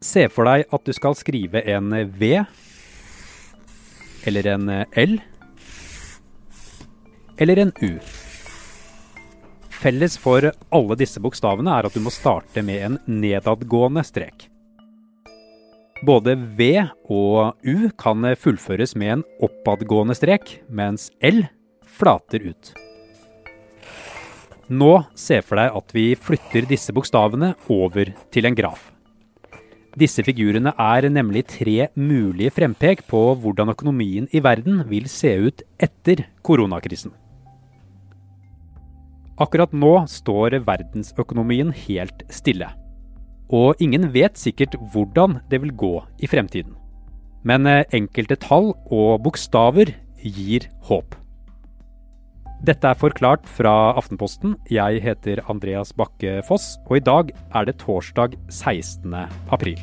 Se for deg at du skal skrive en V eller en L eller en U. Felles for alle disse bokstavene er at du må starte med en nedadgående strek. Både V og U kan fullføres med en oppadgående strek, mens L flater ut. Nå se for deg at vi flytter disse bokstavene over til en graf. Disse figurene er nemlig tre mulige frempek på hvordan økonomien i verden vil se ut etter koronakrisen. Akkurat nå står verdensøkonomien helt stille. Og ingen vet sikkert hvordan det vil gå i fremtiden. Men eh, enkelte tall og bokstaver gir håp. Dette er forklart fra Aftenposten. Jeg heter Andreas Bakke Foss, og i dag er det torsdag 16. april.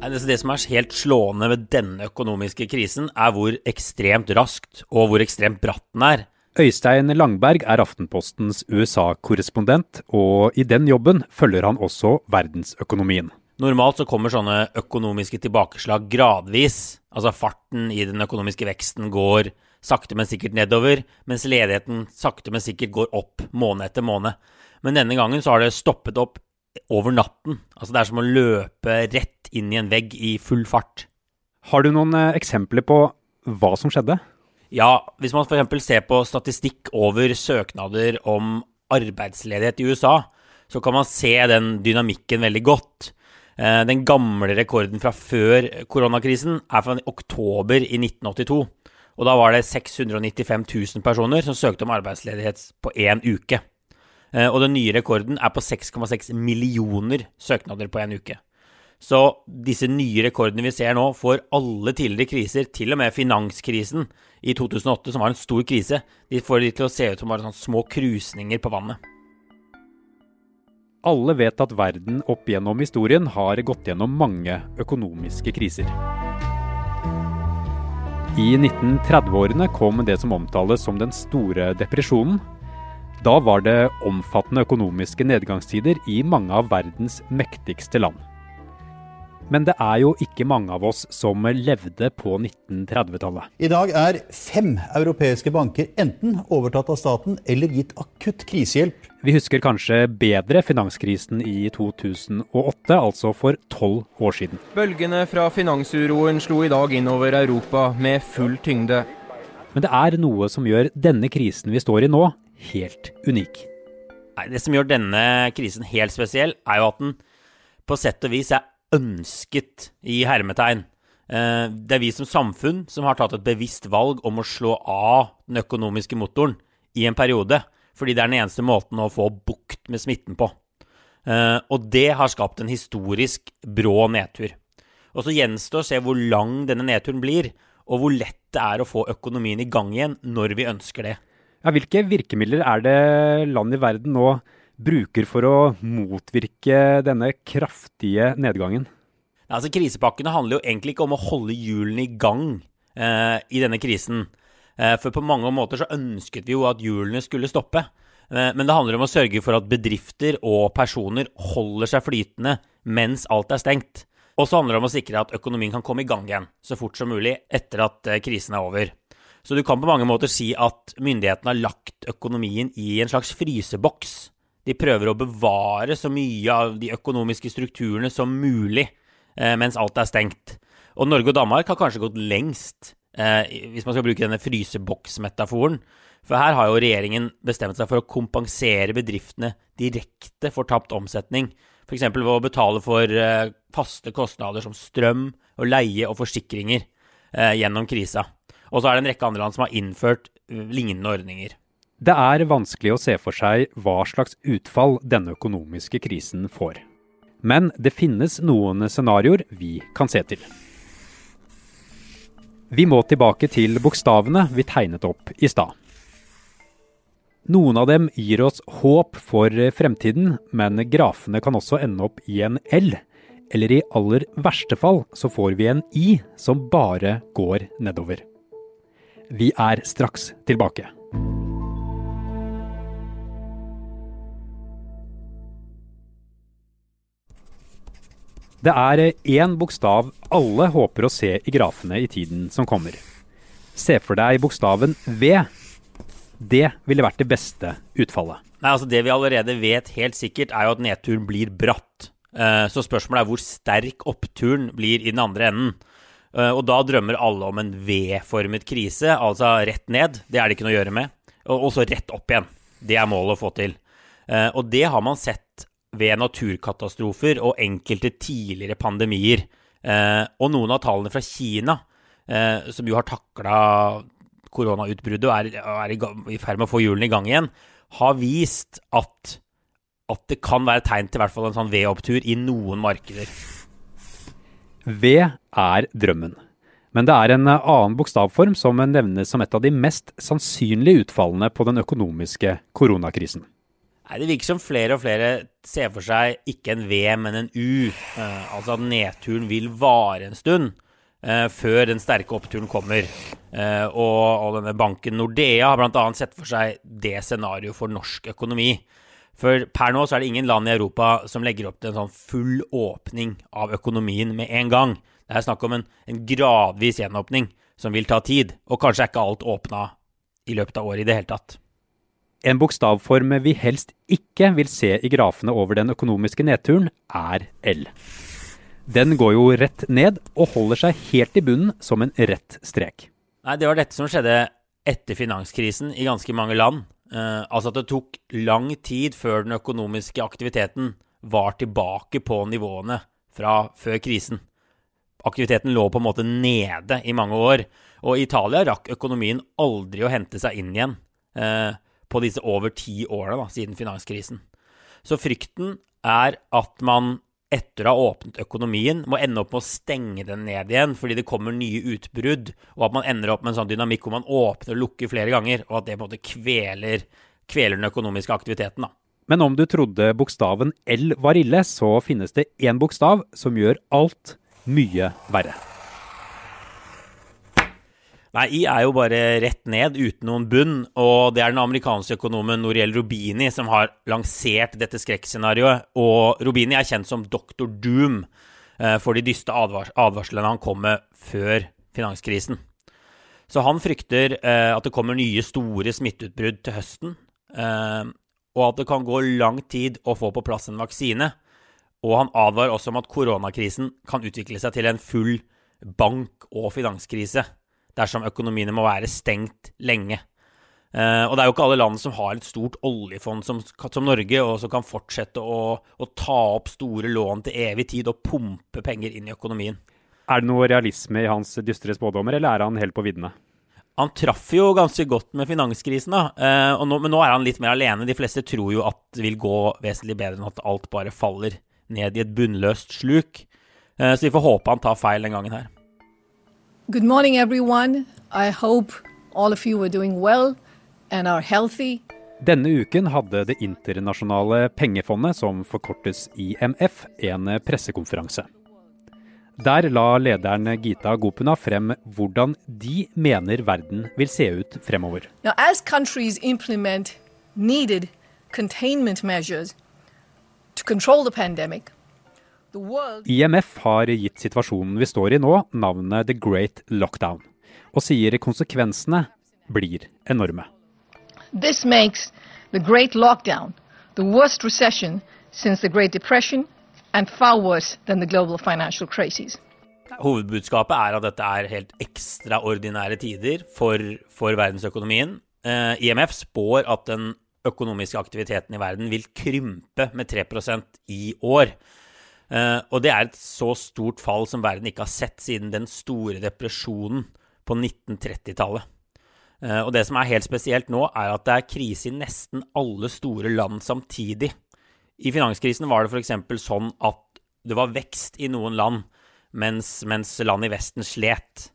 Det som er helt slående ved denne økonomiske krisen, er hvor ekstremt raskt og hvor ekstremt bratt den er. Øystein Langberg er Aftenpostens USA-korrespondent, og i den jobben følger han også verdensøkonomien. Normalt så kommer sånne økonomiske tilbakeslag gradvis. Altså farten i den økonomiske veksten går sakte, men sikkert nedover, mens ledigheten sakte, men sikkert går opp måned etter måned. Men denne gangen så har det stoppet opp over natten. Altså det er som å løpe rett inn i en vegg i full fart. Har du noen eh, eksempler på hva som skjedde? Ja, hvis man f.eks. ser på statistikk over søknader om arbeidsledighet i USA, så kan man se den dynamikken veldig godt. Eh, den gamle rekorden fra før koronakrisen er fra oktober i 1982. Og da var det 695 000 personer som søkte om arbeidsledighet på én uke. Eh, og den nye rekorden er på 6,6 millioner søknader på en uke. Så disse nye rekordene vi ser nå, får alle tidligere kriser, til og med finanskrisen i 2008, som var en stor krise, de får de til å se ut som bare sånne små krusninger på vannet. Alle vet at verden opp gjennom historien har gått gjennom mange økonomiske kriser. I 1930-årene kom det som omtales som den store depresjonen, da var det omfattende økonomiske nedgangstider i mange av verdens mektigste land. Men det er jo ikke mange av oss som levde på 1930-tallet. I dag er fem europeiske banker enten overtatt av staten eller gitt akutt krisehjelp. Vi husker kanskje bedre finanskrisen i 2008, altså for tolv år siden. Bølgene fra finansuroen slo i dag innover Europa med full tyngde. Men det er noe som gjør denne krisen vi står i nå, helt unik. Nei, Det som gjør denne krisen helt spesiell, er jo at den på sett og vis er ønsket i hermetegn. Eh, det er vi som samfunn som har tatt et bevisst valg om å slå av den økonomiske motoren i en periode, fordi det er den eneste måten å få bukt med smitten på. Uh, og det har skapt en historisk brå nedtur. Og så gjenstår å se hvor lang denne nedturen blir, og hvor lett det er å få økonomien i gang igjen når vi ønsker det. Ja, hvilke virkemidler er det land i verden nå bruker for å motvirke denne kraftige nedgangen? Altså, Krisepakkene handler jo egentlig ikke om å holde hjulene i gang eh, i denne krisen. Eh, for på mange måter så ønsket vi jo at hjulene skulle stoppe. Eh, men det handler om å sørge for at bedrifter og personer holder seg flytende mens alt er stengt. Og så handler det om å sikre at økonomien kan komme i gang igjen så fort som mulig etter at eh, krisen er over. Så du kan på mange måter si at myndighetene har lagt økonomien i en slags fryseboks. De prøver å bevare så mye av de økonomiske strukturene som mulig mens alt er stengt. Og Norge og Danmark har kanskje gått lengst, hvis man skal bruke denne fryseboksmetaforen. For her har jo regjeringen bestemt seg for å kompensere bedriftene direkte for tapt omsetning. F.eks. ved å betale for eh, faste kostnader som strøm og leie og forsikringer eh, gjennom krisa. Og så er det en rekke andre land som har innført lignende ordninger. Det er vanskelig å se for seg hva slags utfall denne økonomiske krisen får. Men det finnes noen scenarioer vi kan se til. Vi må tilbake til bokstavene vi tegnet opp i stad. Noen av dem gir oss håp for fremtiden, men grafene kan også ende opp i en L. Eller i aller verste fall så får vi en I som bare går nedover. Vi er straks tilbake. Det er én bokstav alle håper å se i grafene i tiden som kommer. Se for deg bokstaven V. Det ville vært det beste utfallet. Nei, altså Det vi allerede vet helt sikkert, er jo at nedturen blir bratt. Eh, så spørsmålet er hvor sterk oppturen blir i den andre enden. Eh, og da drømmer alle om en V-formet krise, altså rett ned. Det er det ikke noe å gjøre med. Og så rett opp igjen. Det er målet å få til. Eh, og det har man sett ved naturkatastrofer og enkelte tidligere pandemier. Og noen av tallene fra Kina, som jo har takla koronautbruddet og er, er i ferd med å få hjulene i gang igjen, har vist at, at det kan være tegn til hvert fall en sånn V-opptur i noen markeder. V er drømmen. Men det er en annen bokstavform som nevnes som et av de mest sannsynlige utfallene på den økonomiske koronakrisen. Nei, Det virker som flere og flere ser for seg ikke en V, men en U. Eh, altså at nedturen vil vare en stund eh, før den sterke oppturen kommer. Eh, og, og, denne banken Nordea har bl.a. sett for seg det scenarioet for norsk økonomi. For per nå så er det ingen land i Europa som legger opp til en sånn full åpning av økonomien med en gang. Det er snakk om en, en gradvis gjenåpning som vil ta tid, og kanskje er ikke alt åpna i løpet av året i det hele tatt. En bokstavform vi helst ikke vil se i grafene over den økonomiske nedturen, er L. Den går jo rett ned og holder seg helt i bunnen som en rett strek. Nei, Det var dette som skjedde etter finanskrisen i ganske mange land. Eh, altså at det tok lang tid før den økonomiske aktiviteten var tilbake på nivåene fra før krisen. Aktiviteten lå på en måte nede i mange år. Og i Italia rakk økonomien aldri å hente seg inn igjen eh, på disse over ti da, siden finanskrisen. Så frykten er at man etter å ha åpnet økonomien, må ende opp med å stenge den ned igjen fordi det kommer nye utbrudd, og at man ender opp med en sånn dynamikk hvor man åpner og lukker flere ganger, og at det på en måte kveler, kveler den økonomiske aktiviteten. da. Men om du trodde bokstaven L var ille, så finnes det én bokstav som gjør alt mye verre. Nei, I er jo bare rett ned uten noen bunn, og det er den amerikanske økonomen Noriel Rubini som har lansert dette skrekkscenarioet. Og Rubini er kjent som Dr. Doom eh, for de dyste advars advarslene han kom med før finanskrisen. Så han frykter eh, at det kommer nye store smitteutbrudd til høsten, eh, og at det kan gå lang tid å få på plass en vaksine. Og han advarer også om at koronakrisen kan utvikle seg til en full bank- og finanskrise dersom økonomiene må være stengt lenge. Uh, og det er jo ikke alle land som har et stort oljefond som, som Norge, og som kan fortsette å, å, ta opp store lån til evig tid og pumpe penger inn i økonomien. Er det noe realisme i hans dystre spådommer, eller er han helt på viddene? Han traff jo ganske godt med finanskrisen, da. Uh, nå, men nå er han litt mer alene. De fleste tror jo at det vil gå vesentlig bedre enn at alt bare faller ned i et bunnløst sluk. Uh, så vi får håpe han tar feil den gangen her. Good morning, everyone. I hope all of you are doing well and are healthy. Denne uken hadde Det internasjonale pengefondet, som forkortes IMF, en pressekonferanse. Der la lederen Gita Gopuna frem hvordan de mener verden vil se ut fremover. Now, as countries implement needed containment measures to control the pandemic, IMF har gitt situasjonen vi står i nå, navnet The Great Lockdown, og sier konsekvensene blir enorme. This makes the Great Lockdown the worst recession since the Great Depression and far worse than the global financial crisis. Hovedbudskapet er at dette er helt ekstraordinære tider for, for verdensøkonomien. Eh, IMF spår at den økonomiske aktiviteten i verden vil krympe med 3% i år. Uh, og det er et så stort fall som verden ikke har sett siden den store depresjonen på 1930-tallet. Uh, eh, og det som er helt spesielt nå, er at det er krise i nesten alle store land samtidig. I finanskrisen var det f.eks. sånn at det var vekst i noen land, mens, mens land i Vesten slet.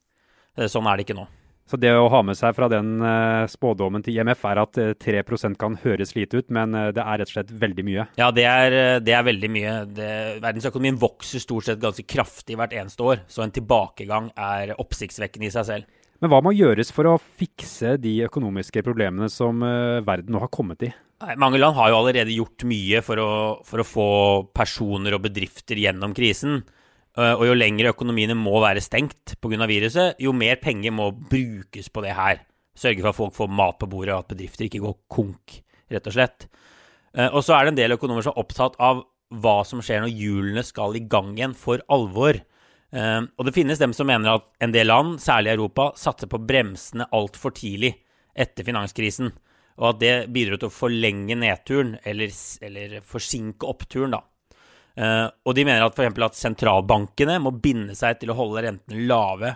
Uh, sånn er det ikke nå. Så det å ha med seg fra den uh, spådommen til IMF er at uh, eh, 3 kan høres lite ut, men uh, det er rett og slett veldig mye? Ja, det er, det er veldig mye. Det, verdensøkonomien vokser stort sett ganske kraftig hvert eneste år, så en tilbakegang er oppsiktsvekkende i seg selv. Men hva må gjøres for å fikse de økonomiske problemene som verden nå har kommet i? Nei, mange land har jo allerede gjort mye for å, for å få personer og bedrifter gjennom krisen. Eh, og jo lengre økonomiene må være stengt pga. viruset, jo mer penger må brukes på det her. Sørge for at folk får mat på bordet, og at bedrifter ikke går konk, rett og slett. Eh, og så er det en del økonomer som er opptatt av hva som skjer når hjulene skal i gang igjen for alvor. Eh, og det finnes dem som mener at en del land, særlig Europa, satser på bremsene altfor tidlig etter finanskrisen og at det bidro til å forlenge nedturen, eller, eller forsinke oppturen, da. Uh, og de mener at f.eks. at sentralbankene må binde seg til å holde rentene lave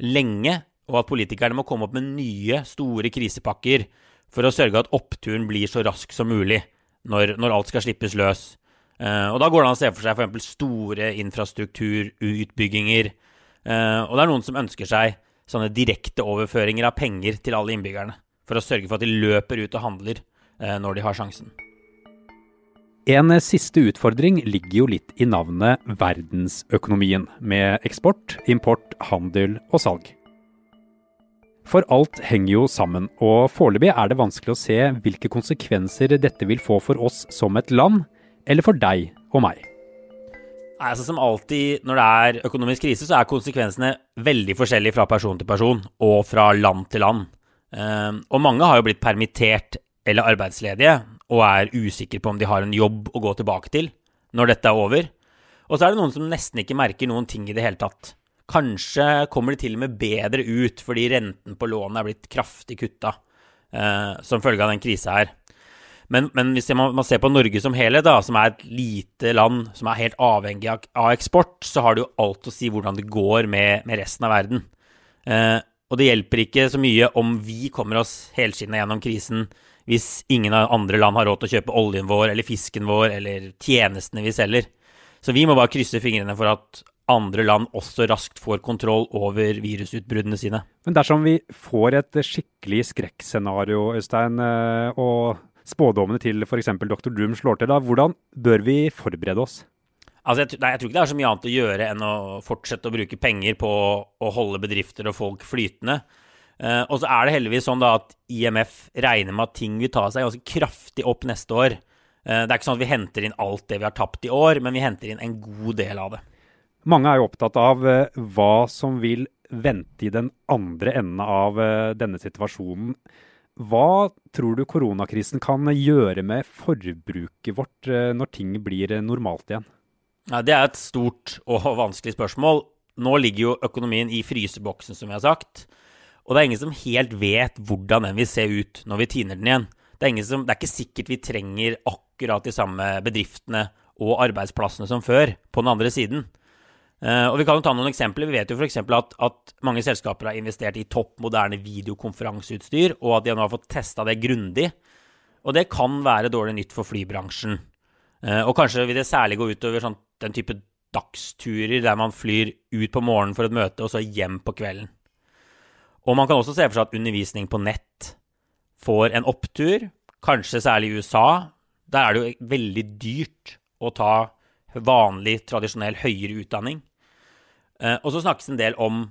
lenge, og at politikerne må komme opp med nye, store krisepakker for å sørge at oppturen blir så rask som mulig når, når alt skal slippes løs. Uh, og da går det an å se for seg f.eks. store infrastrukturutbygginger. Uh, og det er noen som ønsker seg sånne direkteoverføringer av penger til alle innbyggerne for å sørge for at de løper ut og handler uh, når de har sjansen. En siste utfordring ligger jo litt i navnet verdensøkonomien, med eksport, import, handel og salg. For alt henger jo sammen, og foreløpig er det vanskelig å se hvilke konsekvenser dette vil få for oss som et land, eller for deg og meg. Altså Som alltid når det er økonomisk krise, så er konsekvensene veldig forskjellige fra person til person og fra land til land. Ehm, og mange har jo blitt permittert eller arbeidsledige og er usikre på om de har en jobb å gå tilbake til når dette er over. Og så er det noen som nesten ikke merker noen ting i det hele tatt. Kanskje kommer de til og med bedre ut fordi renten på lånet er blitt kraftig kutta eh, som følge av den krisa her. Men, men, hvis man, man, ser på Norge som helhet, da, som er et lite land som er helt avhengig av, av eksport, så har det jo alt å si hvordan det går med, med resten av verden. Eh, og det hjelper ikke så mye om vi kommer oss helskinna gjennom krisen hvis ingen av andre land har råd til å kjøpe oljen vår eller fisken vår eller tjenestene vi selger. Så vi må bare krysse fingrene for at andre land også raskt får kontroll over virusutbruddene sine. Men dersom vi får et skikkelig skrekkscenario, Øystein, eh, og spådommene til f.eks. dr. Doom slår til, da, hvordan bør vi forberede oss? Altså, jeg, nei, jeg, tror ikke det er så mye annet å gjøre enn å fortsette å bruke penger på å holde bedrifter og folk flytende. Uh, og så er det heldigvis sånn da at IMF regner med at ting vil ta seg ganske kraftig opp neste år. Uh, det er ikke sånn at vi henter inn alt det vi har tapt i år, men vi henter inn en god del av det. Mange er jo opptatt av uh, hva som vil vente i den andre enden av denne situasjonen. Hva tror du koronakrisen kan gjøre med forbruket vårt når ting blir normalt igjen? Ja, det er et stort og vanskelig spørsmål. Nå ligger jo økonomien i fryseboksen, som vi har sagt. Og det er ingen som helt vet hvordan den vil se ut når vi tiner den igjen. Det er, som, det er ikke sikkert vi trenger akkurat de samme bedriftene og arbeidsplassene som før på den andre siden. Uh, og Vi kan jo ta noen eksempler. Vi vet jo f.eks. At, at mange selskaper har investert i topp moderne videokonferanseutstyr, og at de nå har fått testa det grundig. Og det kan være dårlig nytt for flybransjen. Uh, og kanskje vil det særlig gå utover sånn den type dagsturer der man flyr ut på morgenen for et møte, og så hjem på kvelden. Og man kan også se for seg at undervisning på nett får en opptur, kanskje særlig i USA. Der er det jo veldig dyrt å ta vanlig, tradisjonell høyere utdanning. Eh, og så snakkes en del om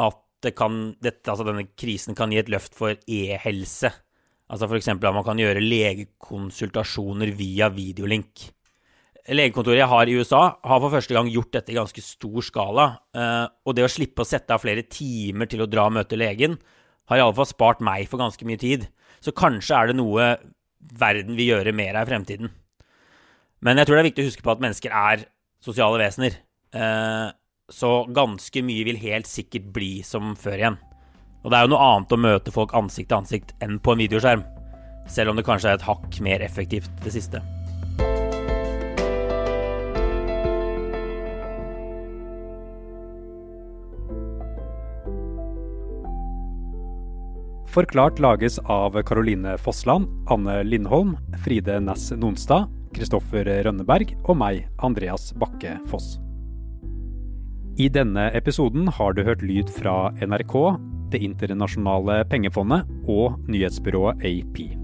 at kan, dette, altså denne krisen kan gi et løft for e-helse. Altså f.eks. at man kan gjøre legekonsultasjoner via videolink legekontoret jeg har i USA, har for første gang gjort dette i ganske stor skala. Eh, og det å slippe å sette av flere timer til å dra og møte legen, har iallfall spart meg for ganske mye tid. Så kanskje er det noe verden vil gjøre mer av i fremtiden. Men jeg tror det er viktig å huske på at mennesker er sosiale vesener. Eh, så ganske mye vil helt sikkert bli som før igjen. Og det er jo noe annet å møte folk ansikt til ansikt enn på en videoskjerm. Selv om det kanskje er et hakk mer effektivt, det siste. Forklart lages av Caroline Fossland, Anne Lindholm, Fride Næss Nonstad, Kristoffer Rønneberg og meg, Andreas Bakke Foss. I denne episoden har du hørt lyd fra NRK, Det internasjonale pengefondet og nyhetsbyrået AP.